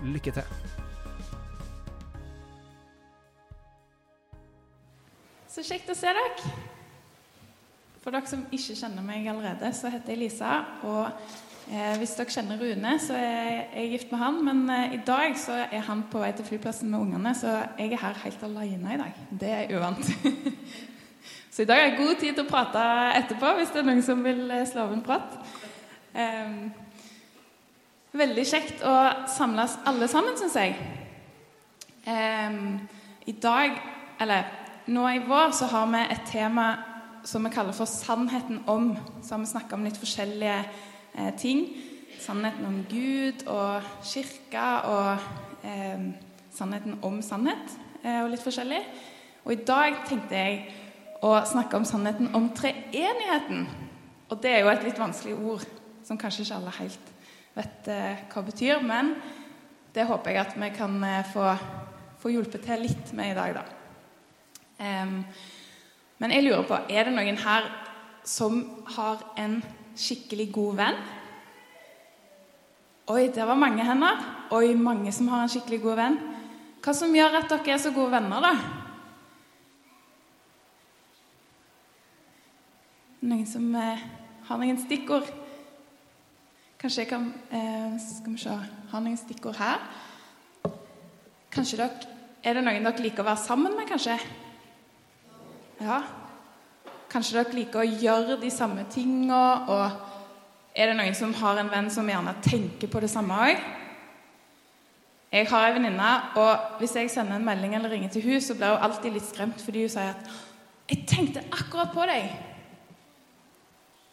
Lykke til! Så kjekt å se dere. For dere som ikke kjenner meg allerede, så heter jeg Lisa. Og eh, hvis dere kjenner Rune, så er jeg gift med han. Men eh, i dag så er han på vei til flyplassen med ungene, så jeg er her helt alene i dag. Det er uvant. så i dag har jeg god tid til å prate etterpå, hvis det er noen som vil eh, slå av en prat. Eh, veldig kjekt å samles alle sammen, syns jeg. Um, I dag, eller nå i vår så har vi et tema som vi kaller for 'Sannheten om'. Så har vi snakka om litt forskjellige eh, ting. Sannheten om Gud og kirka og eh, sannheten om sannhet eh, og litt forskjellig. Og i dag tenkte jeg å snakke om sannheten om treenigheten. Og det er jo et litt vanskelig ord som kanskje ikke alle helt vet hva det betyr. Men det håper jeg at vi kan eh, få, få hjulpet til litt med i dag, da. Um, men jeg lurer på, er det noen her som har en skikkelig god venn? Oi, det var mange hender. Oi, mange som har en skikkelig god venn. Hva som gjør at dere er så gode venner, da? Noen som eh, har noen stikkord? Kanskje jeg kan eh, Skal vi se Har noen stikkord her? Kanskje dere Er det noen dere liker å være sammen med, kanskje? Ja. Kanskje dere liker å gjøre de samme tinga, og er det noen som har en venn som gjerne tenker på det samme òg? Jeg har ei venninne, og hvis jeg sender en melding eller ringer til hun, så blir hun alltid litt skremt fordi hun sier at 'Jeg tenkte akkurat på deg'.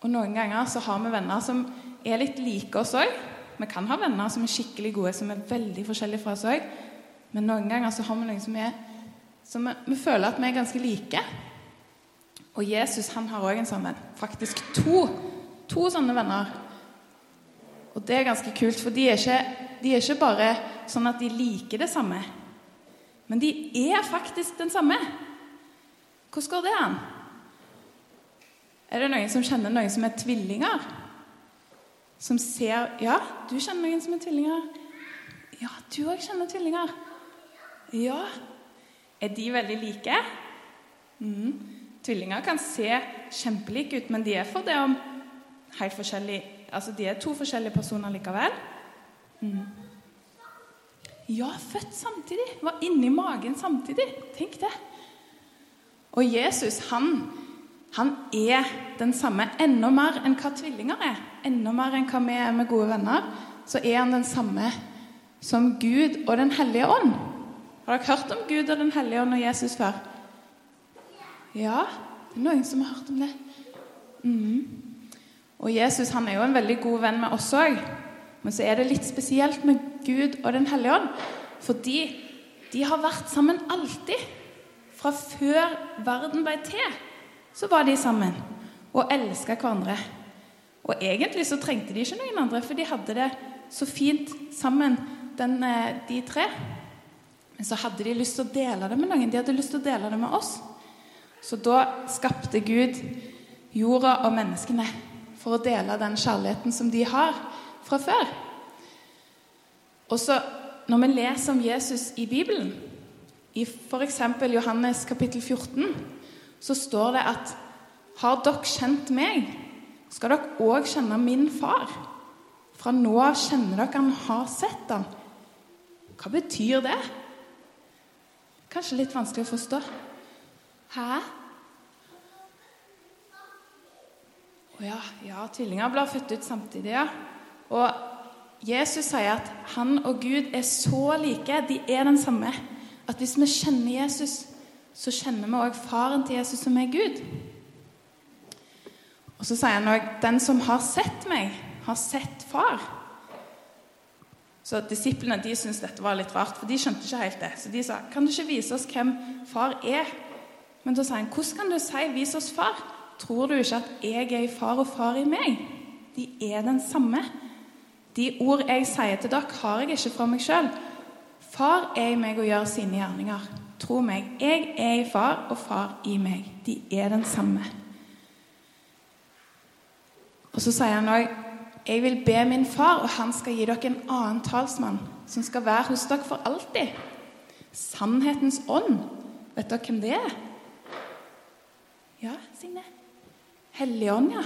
Og noen ganger så har vi venner som er litt like oss òg. Vi kan ha venner som er skikkelig gode, som er veldig forskjellige fra oss òg. Men noen ganger så har vi noen som er som vi, vi føler at vi er ganske like. Og Jesus han har òg en sånn venn. Faktisk to. To sånne venner. Og det er ganske kult, for de er, ikke, de er ikke bare sånn at de liker det samme. Men de er faktisk den samme. Hvordan går det an? Er det noen som kjenner noen som er tvillinger? Som ser Ja, du kjenner noen som er tvillinger. Ja, du òg kjenner tvillinger. Ja. Er de veldig like? Mm. Tvillinger kan se kjempelike ut, men de er for det om helt forskjellig Altså, de er to forskjellige personer likevel. Mm. Ja, født samtidig. Var inni magen samtidig. Tenk det. Og Jesus, han, han er den samme enda mer enn hva tvillinger er. Enda mer enn hva vi er med gode venner. Så er han den samme som Gud og Den hellige ånd. Har dere hørt om Gud og Den hellige ånd og Jesus før? Ja, det er noen som har hørt om det. Mm. Og Jesus han er jo en veldig god venn med oss òg. Men så er det litt spesielt med Gud og Den hellige ånd. Fordi de har vært sammen alltid. Fra før verden ble til, så var de sammen og elska hverandre. Og egentlig så trengte de ikke noen andre, for de hadde det så fint sammen, den, eh, de tre. Men så hadde de lyst til å dele det med noen. De hadde lyst til å dele det med oss. Så da skapte Gud jorda og menneskene for å dele den kjærligheten som de har fra før. Og så Når vi leser om Jesus i Bibelen, i f.eks. Johannes kapittel 14, så står det at har dere kjent meg, skal dere òg kjenne min far. Fra nå av kjenner dere han har sett han. Hva betyr det? Kanskje litt vanskelig å forstå. Hæ? Å ja, ja, tvillinger blir født ut samtidig, ja. Og Jesus sier at han og Gud er så like, de er den samme, at hvis vi kjenner Jesus, så kjenner vi òg faren til Jesus, som er Gud. Og så sier han òg 'Den som har sett meg, har sett far'. Så disiplene de syntes dette var litt rart, for de skjønte ikke helt det. Så de sa, 'Kan du ikke vise oss hvem far er?' Men da sa han, 'Hvordan kan du si 'vis oss far'? Tror du ikke at jeg er i far og far i meg? De er den samme. De ord jeg sier til dere, har jeg ikke fra meg sjøl. Far er i meg og gjør sine gjerninger. Tro meg, jeg er i far, og far i meg. De er den samme. Og så sier han òg jeg vil be min far, og han skal gi dere en annen talsmann, som skal være hos dere for alltid. Sannhetens ånd. Vet dere hvem det er? Ja, Signe? Helligånd, ja.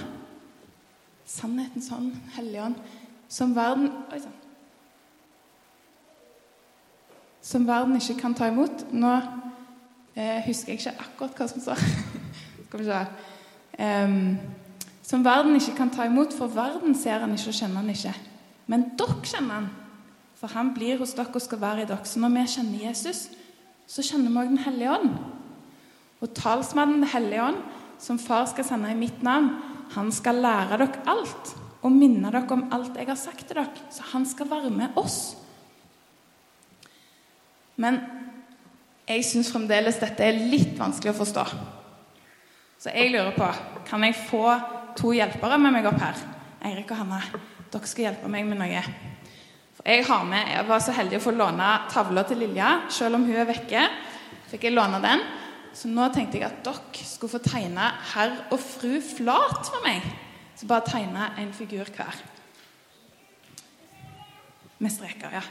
Sannhetens ånd, Helligånd, som verden Oi sann. Som verden ikke kan ta imot. Nå eh, husker jeg ikke akkurat hva som står. Skal vi se. Um, som verden ikke kan ta imot, for verden ser han ikke og kjenner han ikke. Men dere kjenner han, for han blir hos dere og skal være i dere. Så når vi kjenner Jesus, så kjenner vi òg Den hellige ånd. Og talsmannen Den hellige ånd, som far skal sende i mitt navn, han skal lære dere alt og minne dere om alt jeg har sagt til dere. Så han skal være med oss. Men jeg syns fremdeles dette er litt vanskelig å forstå. Så jeg lurer på Kan jeg få to hjelpere med meg opp her. Eirik og Hanna, dere skal hjelpe meg med noe. For Jeg har med, jeg var så heldig å få låne tavla til Lilja, selv om hun er vekke. fikk jeg låne den. Så nå tenkte jeg at dere skulle få tegne herr og fru Flat for meg. Så bare tegne en figur hver. Med streker, ja.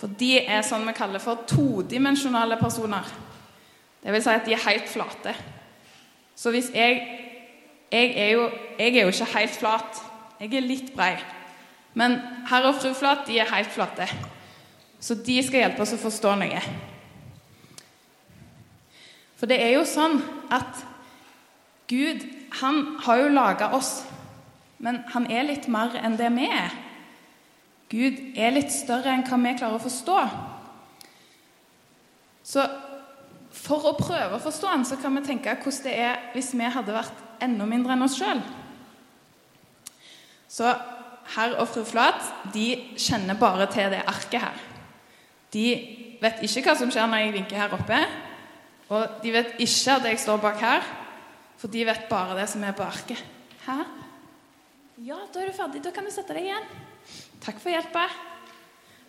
For de er sånn vi kaller for todimensjonale personer. Det vil si at de er helt flate. Så hvis jeg jeg er, jo, jeg er jo ikke helt flat. Jeg er litt brei. Men herr og fru Flat de er helt flate. Så de skal hjelpe oss å forstå noe. For det er jo sånn at Gud han har jo laga oss, men han er litt mer enn det vi er. Gud er litt større enn hva vi klarer å forstå. Så for å prøve å forstå han, så kan vi tenke hvordan det er hvis vi hadde vært enda mindre enn oss sjøl. Så herr og fru Flat de kjenner bare til det arket her. De vet ikke hva som skjer når jeg vinker her oppe. Og de vet ikke at jeg står bak her, for de vet bare det som er på arket. Hæ? Ja, da er du ferdig. Da kan du sette deg igjen. Takk for hjelpa.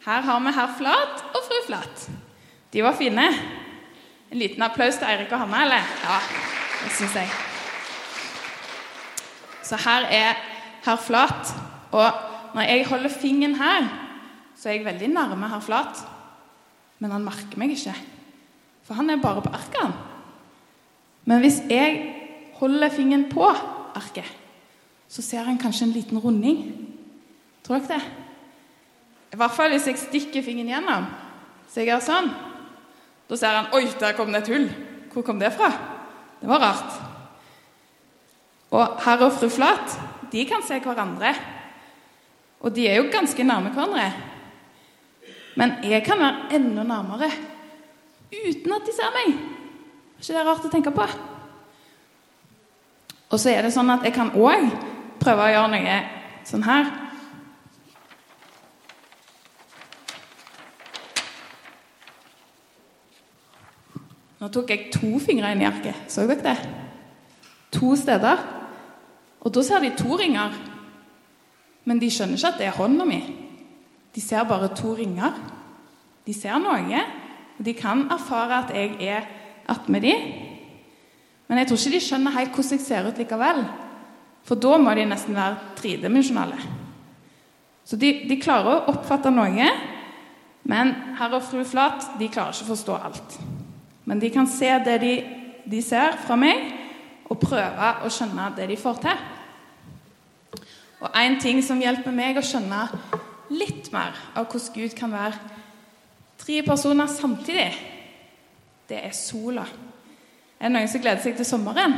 Her har vi herr Flat og fru Flat. De var fine. En liten applaus til Eirik og Hanne, eller? Ja, det syns jeg. Så her er herr Flat. Og når jeg holder fingeren her, så er jeg veldig nærme herr Flat. Men han merker meg ikke, for han er bare på arket. Men hvis jeg holder fingeren på arket, så ser han kanskje en liten runding. Tror dere det? I hvert fall hvis jeg stikker fingeren gjennom. Så jeg gjør sånn. Da ser han Oi, der kom det et hull. Hvor kom det fra? Det var rart. Og herr og fru Flat de kan se hverandre. Og de er jo ganske nærme hverandre. Men jeg kan være enda nærmere uten at de ser meg. Er ikke det rart å tenke på? Og så er det sånn at jeg kan òg prøve å gjøre noe sånn her. Nå tok jeg to fingre inn i arket. Så dere det? To steder. Og da ser de to ringer. Men de skjønner ikke at det er hånda mi. De ser bare to ringer. De ser noe, og de kan erfare at jeg er attmed dem. Men jeg tror ikke de skjønner helt hvordan jeg ser ut likevel. For da må de nesten være tredimensjonale. Så de, de, klarer å oppfatte noe, men herr og fru Flat de klarer ikke å forstå alt. Men de kan se det de, de ser fra meg, og prøve å skjønne det de får til. Og en ting som hjelper meg å skjønne litt mer av hvordan Gud kan være tre personer samtidig, det er sola. Er det noen som gleder seg til sommeren?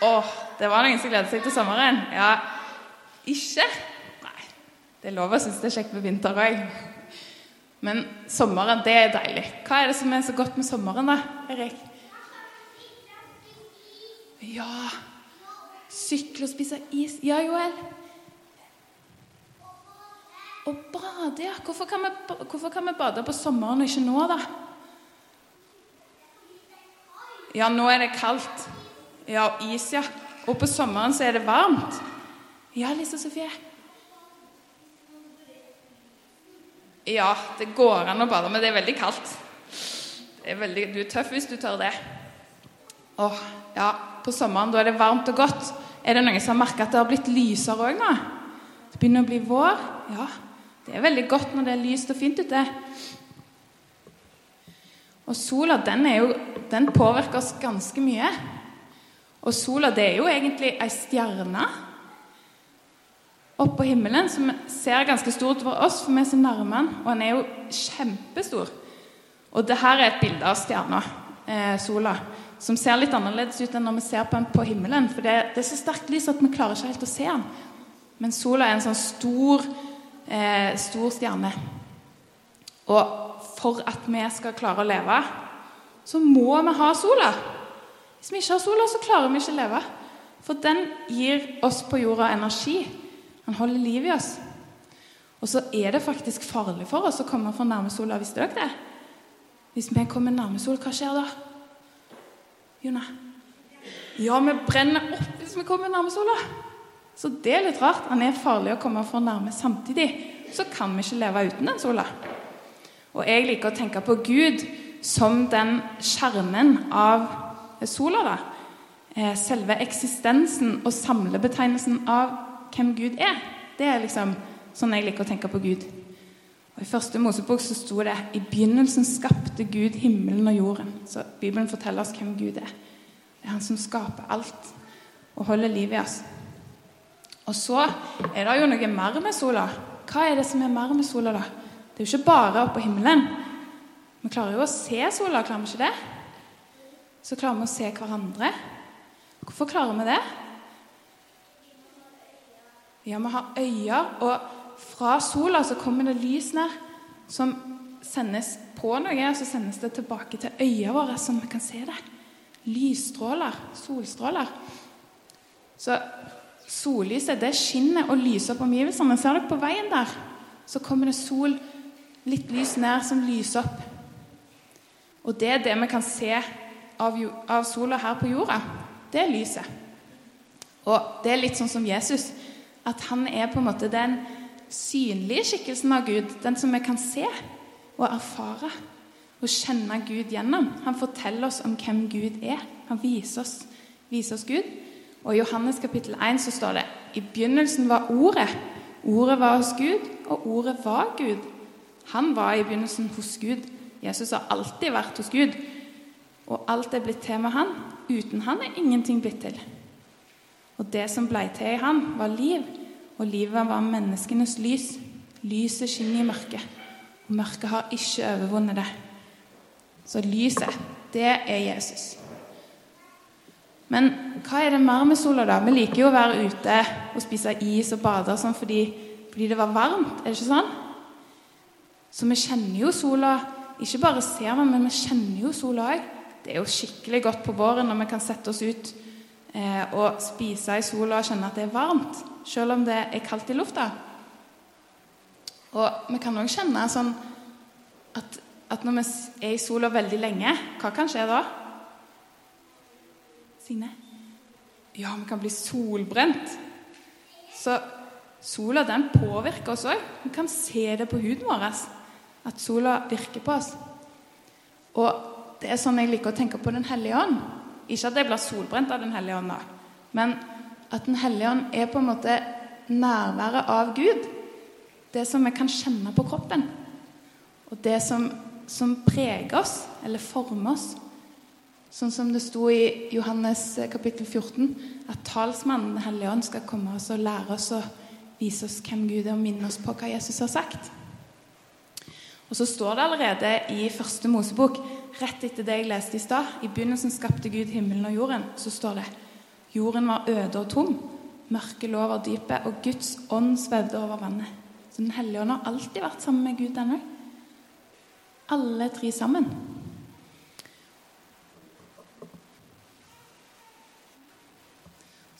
Å, det var noen som gleder seg til sommeren. Ja, ikke? Nei. Det er lov å synes det er kjekt med vinter òg. Men sommeren, det er deilig. Hva er det som er så godt med sommeren, da, Erik? Ja Sykle og spise is. Ja, Joel? Å bade, ja. Hvorfor kan, vi, hvorfor kan vi bade på sommeren og ikke nå, da? Ja, nå er det kaldt. Ja, og is, ja. Og på sommeren så er det varmt. Ja, Lise Sofie. Ja, det går an å bade, men det er veldig kaldt. Er veldig, du er tøff hvis du tør det. Åh, ja, på sommeren da er det varmt og godt. Er det noen som har merka at det har blitt lysere òg nå? Det begynner å bli vår. Ja, det er veldig godt når det er lyst og fint ute. Og sola den, jo, den påvirker oss ganske mye. Og sola det er jo egentlig ei stjerne oppå himmelen som ser ganske stort for oss, for vi er så nærme den. Og den er jo kjempestor. Og det her er et bilde av stjerna, eh, sola, som ser litt annerledes ut enn når vi ser på den på himmelen. For det, det er så sterkt lys at vi klarer ikke helt å se den. Men sola er en sånn stor, eh, stor stjerne. Og for at vi skal klare å leve, så må vi ha sola. Hvis vi ikke har sola, så klarer vi ikke å leve. For den gir oss på jorda energi. Han holder liv i oss. Og så er det faktisk farlig for oss å komme for nærme sola. Visste dere det? Hvis vi kommer nærme sol, hva skjer da? Jona? Ja, vi brenner opp hvis vi kommer nærme sola. Så det er litt rart. Han er farlig å komme for nærme samtidig. Så kan vi ikke leve uten den sola. Og jeg liker å tenke på Gud som den skjermen av sola. da. Eh, selve eksistensen og samlebetegnelsen av hvem Gud er. Det er liksom sånn jeg liker å tenke på Gud. Og I første Mosebok så sto det i begynnelsen skapte Gud himmelen og jorden. Så Bibelen forteller oss hvem Gud er. Det er han som skaper alt og holder liv i oss. Og så er det jo noe mer med sola. Hva er det som er mer med sola, da? Det er jo ikke bare oppe på himmelen. Vi klarer jo å se sola, klarer vi ikke det? Så klarer vi å se hverandre. Hvorfor klarer vi det? Ja, vi har øyne, og fra sola så kommer det lys ned som sendes på noe, og så sendes det tilbake til øynene våre, så vi kan se det. Lysstråler, solstråler. Så sollyset det skinner og lyser opp omgivelsene. Ser dere på veien der? Så kommer det sol litt lys ned som lyser opp. Og det er det vi kan se av, av sola her på jorda. Det er lyset. Og det er litt sånn som Jesus. At han er på en måte den synlige skikkelsen av Gud. Den som vi kan se og erfare og kjenne Gud gjennom. Han forteller oss om hvem Gud er. Han viser oss, viser oss Gud. Og I Johannes kapittel 1 så står det i begynnelsen var Ordet. Ordet var hos Gud, og Ordet var Gud. Han var i begynnelsen hos Gud. Jesus har alltid vært hos Gud. Og alt er blitt til med han. Uten han er ingenting blitt til. Og det som ble til i han, var liv. Og livet var menneskenes lys. Lyset skinner i mørket, og mørket har ikke overvunnet det. Så lyset, det er Jesus. Men hva er det mer med sola, da? Vi liker jo å være ute og spise is og bade sånn fordi, fordi det var varmt. Er det ikke sånn? Så vi kjenner jo sola. Ikke bare ser vi, men vi kjenner jo sola òg. Det er jo skikkelig godt på våren når vi kan sette oss ut eh, og spise i sola og kjenne at det er varmt, selv om det er kaldt i lufta. Og vi kan òg kjenne sånn at, at, når vi er i sola veldig lenge, hva kan skje da? Signe? Ja, vi kan bli solbrent. Så sola den påvirker oss òg. Vi kan se det på huden vår at sola virker på oss. Og det er sånn jeg liker å tenke på Den hellige ånd. Ikke at jeg blir solbrent av Den hellige ånd, men at Den hellige ånd er på en måte nærværet av Gud. Det som vi kan kjenne på kroppen. Og det som, som preger oss, eller former oss. Sånn som det sto i Johannes kapittel 14, at talsmannen Den hellige ånd skal komme oss og lære oss og vise oss hvem Gud er, og minne oss på hva Jesus har sagt. Og så står det allerede i første Mosebok, rett etter det jeg leste i stad I begynnelsen skapte Gud himmelen og jorden. Så står det jorden var øde og tom. Mørket lå over dypet, og Guds ånd svevde over vannet. Så Den hellige ånd har alltid vært sammen med Gud, denne. Alle tre sammen.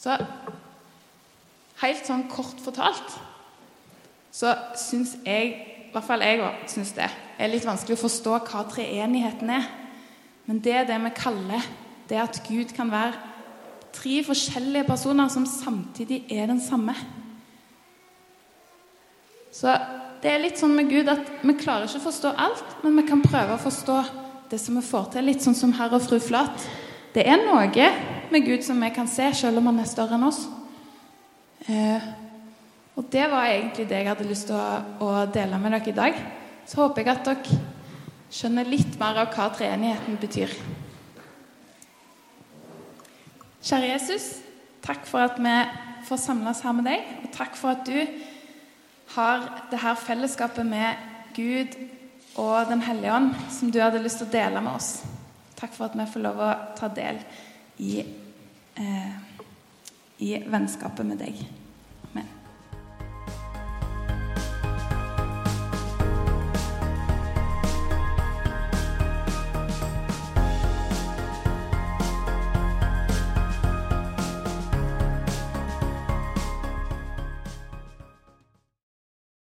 Så helt sånn kort fortalt så syns jeg, i hvert fall jeg også, syns det, er litt vanskelig å forstå hva treenigheten er. Men det er det vi kaller det at Gud kan være tre forskjellige personer som samtidig er den samme. Så det er litt sånn med Gud at vi klarer ikke å forstå alt, men vi kan prøve å forstå det som vi får til. Litt sånn som herr og fru Flat. Det er noe med Gud som vi kan se, selv om han er større enn oss. Eh, og det var egentlig det jeg hadde lyst til å, å, dele med dere i dag. Så håper jeg at dere skjønner litt mer av hva treenigheten betyr. Kjære Jesus, takk for at vi får samles her med deg, og takk for at du har det her fellesskapet med Gud og Den hellige ånd som du hadde lyst til å dele med oss. Takk for at vi får lov å ta del i, eh, i vennskapet med deg.